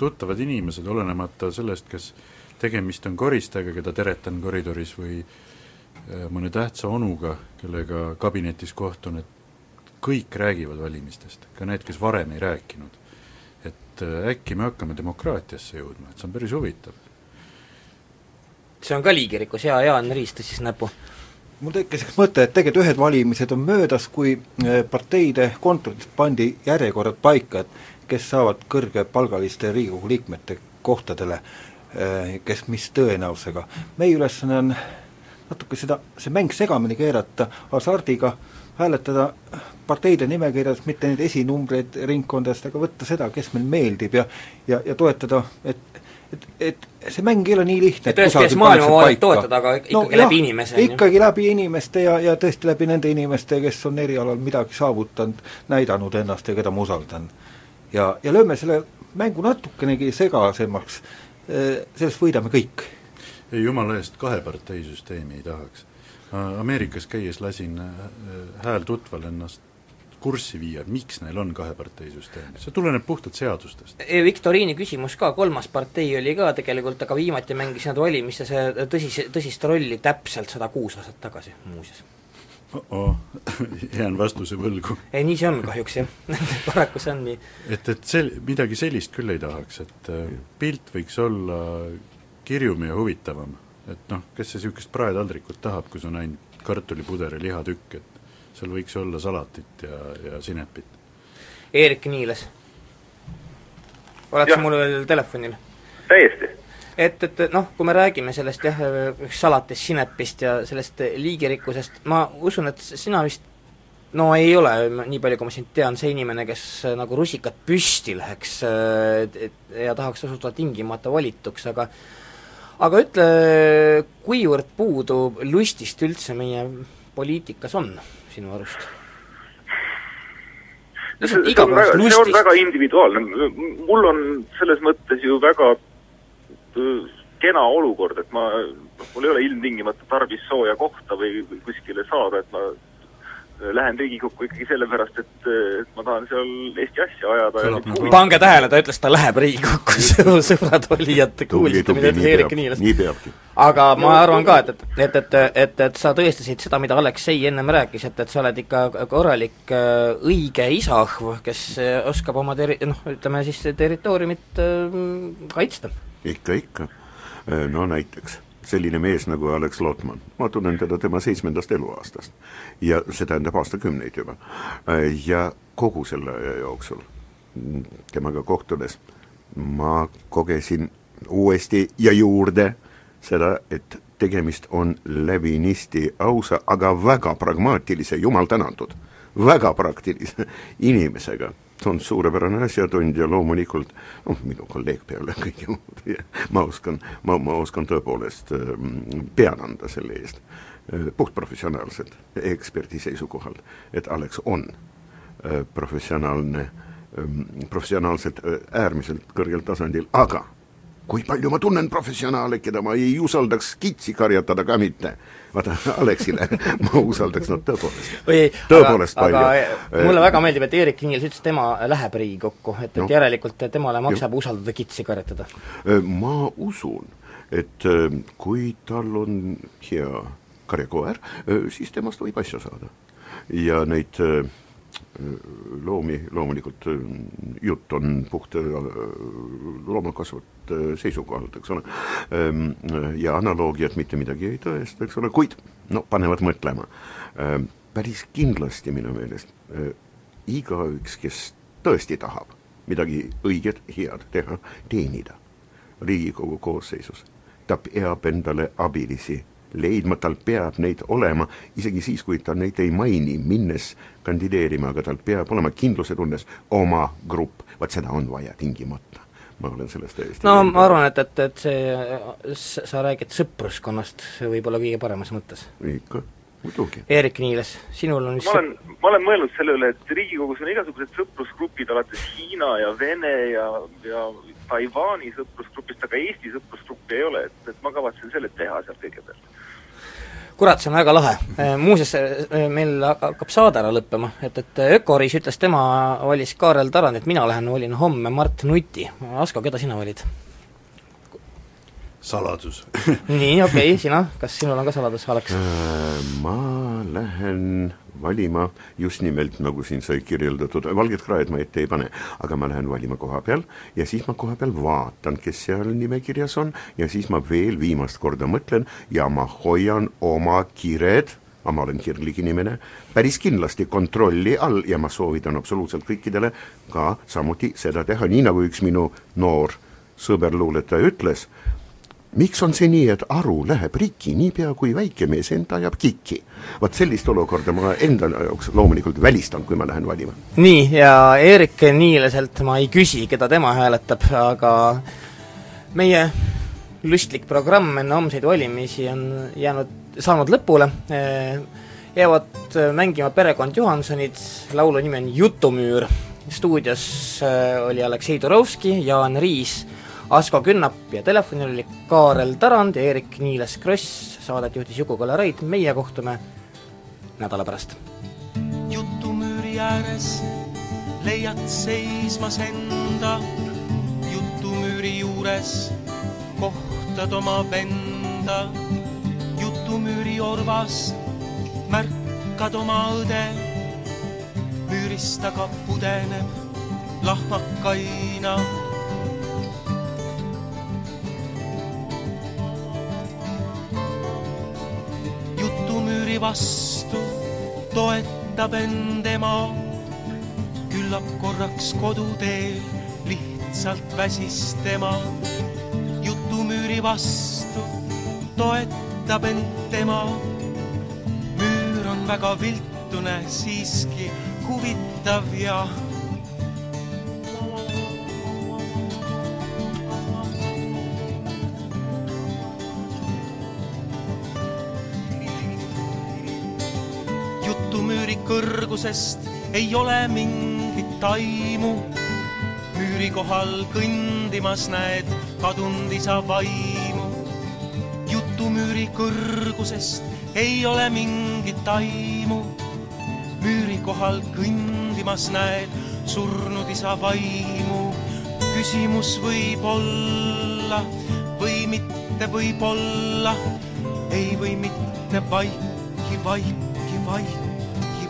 tuttavad inimesed, olenemata sellest, kas tegemist on koristajaga, keda teretan koridoris, või Äh, mõne tähtsa onuga, kellega kabinetis kohtun, et kõik räägivad valimistest, ka need, kes varem ei rääkinud. et äh, äkki me hakkame demokraatiasse jõudma, et see on päris huvitav. see on ka liigirikkus, hea Jaan Riis tõstis näpu mul tekkis üks mõte, et tegelikult ühed valimised on möödas, kui äh, parteide kontoris pandi järjekorrad paika, et kes saavad kõrgepalgaliste Riigikogu liikmete kohtadele, kes mis tõenäosusega. meie ülesanne on natuke seda, see mäng segamini keerata, hasardiga hääletada parteide nimekirjas mitte neid esinumbreid ringkondadest, aga võtta seda, kes meil meeldib ja ja, ja toetada, et et, et see mäng ei ole nii lihtne, et tõesti, maailmavaadet toetada, aga ikkagi no, läbi jah, inimese. ikkagi läbi inimeste ja, ja tõesti läbi nende inimeste, kes on erialal midagi saavutanud, näidanud ennast ja keda ma usaldan. ja, ja lööme selle mängu natukenegi segasemaks, sellest võidame kõik ei jumala eest, kaheparteisüsteemi ei tahaks. Ameerikas käies lasin äh, hääl tutval ennast kurssi viia, miks neil on kaheparteisüsteem, see tuleneb puhtalt seadustest. E, viktoriini küsimus ka, kolmas partei oli ka tegelikult, aga viimati mängis nad valimistes tõsise, tõsist rolli täpselt sada kuus aastat tagasi muuseas oh, jään vastuse võlgu. ei, nii see on kahjuks jah paraku see on nii. et, et sel-, midagi sellist küll ei tahaks, et äh, pilt võiks olla kirjum ja huvitavam. et noh, kes see niisugust praetaldrikut tahab, kus on ainult kartulipuder ja lihatükk, et seal võiks olla salatit ja, ja sinepit. Eerik Niiles, oled sa mul veel telefonil? täiesti et, et noh, kui me räägime sellest jah, salatist, sinepist ja sellest liigirikkusest, ma usun, et sina vist no ei ole, nii palju kui ma sind tean, see inimene, kes nagu rusikat püsti läheks ja tahaks osutuda tingimata valituks, aga aga ütle, kuivõrd puudu lustist üldse meie poliitikas on sinu arust? see, on väga, see on väga individuaalne, mul on selles mõttes ju väga kena olukord, et ma, mul ei ole ilmtingimata tarvis sooja kohta või, või kuskile saada, et ma lähen Riigikokku ikkagi sellepärast, et, et ma tahan seal Eesti asja ajada nagu pange tähele, ta ütles, ta läheb Riigikokku, sõbrad olijad, kuulsite, mida ütles Eerik Niilas. nii peabki. aga ma arvan ka, et, et, et, et, et, et sa tõestasid seda, mida Aleksei ennem rääkis, et, et sa oled ikka korralik õige isahv, kes oskab oma teri-, noh, ütleme siis territooriumit kaitsta ikka, ikka. no näiteks selline mees nagu Alex Lotman, ma tunnen teda tema seitsmendast eluaastast. ja see tähendab aastakümneid juba. ja kogu selle aja jooksul temaga kohtudes ma kogesin uuesti ja juurde seda, et tegemist on läbinisti ausa, aga väga pragmaatilise, jumal tänatud, väga praktilise inimesega ta on suurepärane asjatundja, loomulikult noh, minu kolleeg peale kõige muud, ma oskan, ma, ma oskan tõepoolest, ähm, pean anda selle eest äh, puhtprofessionaalselt eksperdi seisukohalt, et Alex on äh, professionaalne, ähm, professionaalselt äh, äärmiselt kõrgel tasandil, aga kui palju ma tunnen professionaale, keda ma ei usaldaks kitsi karjatada ka mitte. vaata, Alexile ma usaldaks nad tõepoolest, tõepoolest aga, palju. mulle väga meeldib, et Eerik Niils ütles, tema läheb Riigikokku, et, et no. järelikult temale maksab Juh. usaldada kitsi karjatada. ma usun, et kui tal on hea karjakoer, siis temast võib asja saada. ja neid loomi, loomulikult äh, jutt on puht äh, loomakasvatuse seisukohalt, eks ole, ähm, ja analoogiad mitte midagi ei tõesta, eks ole, kuid no panevad mõtlema. Ähm, päris kindlasti minu meelest äh, igaüks, kes tõesti tahab midagi õiget, head teha, teenida. Riigikogu koosseisus, ta peab endale abilisi leidma, tal peab neid olema, isegi siis, kui ta neid ei maini, minnes kandideerima, aga tal peab olema kindlusetundes oma grupp, vaat seda on vaja tingimata. ma olen sellest täiesti no ma arvan, et, et, et see, sa räägid sõpruskonnast võib-olla kõige paremas mõttes. ikka muidugi. Eerik Niiles, sinul on ma olen, ma olen mõelnud selle üle, et Riigikogus on igasugused sõprusgrupid, alates Hiina ja Vene ja, ja Taiwan'i sõprusgrupist, aga Eesti sõprusgruppi ei ole, et, et ma kavatsen selle teha seal kõigepealt kurat, see on väga lahe. Äh, muuseas, äh, meil hakkab saade ära lõppema, et, et Ökoriis ütles, tema valis Kaarel Tarandit, mina lähen valin homme Mart Nuti. Asko, keda sina valid? saladus nii, okei okay,, sina, kas sinul on ka saladus, Alex? Äh, ma lähen valima just nimelt, nagu siin sai kirjeldatud, valget kraed ma ette ei pane, aga ma lähen valima koha peal ja siis ma koha peal vaatan, kes seal nimekirjas on ja siis ma veel viimast korda mõtlen ja ma hoian oma kired aga ma olen kirglik inimene, päris kindlasti kontrolli all ja ma soovitan absoluutselt kõikidele ka samuti seda teha, nii nagu üks minu noor sõberluuletaja ütles, miks on see nii, et aru läheb rikki niipea, kui väike mees enda ajab kikki? vot sellist olukorda ma enda jaoks loomulikult välistan, kui ma lähen valima. nii, ja Eerik Niileselt ma ei küsi, keda tema hääletab, aga meie lustlik programm enne homseid valimisi on jäänud, saanud lõpule, jäävad mängima perekond Johansonid, laulu nimi on Jutumüür, stuudios oli Aleksei Turovski, Jaan Riis, Asko Künnap ja telefonil oli Kaarel Tarand ja Eerik-Niiles Kross, saadet juhtis Juku-Kalle Raid, meie kohtume nädala pärast. jutumüüri ääres leiad seismas enda, jutumüüri juures kohtad oma venda, jutumüüri orvas märkad oma õde, müürist aga pudeneb lahmakaina vastu toetab end ema, küllap korraks koduteel lihtsalt väsis tema. jutumüüri vastu toetab end tema, müür on väga viltune, siiski huvitav ja kõrgusest ei ole mingit aimu. müüri kohal kõndimas näed kadunud isa vaimu. jutumüüri kõrgusest ei ole mingit aimu. müüri kohal kõndimas näed surnud isa vaimu. küsimus võib olla või mitte võib-olla, ei või mitte vaiki, vaiki, vaiki.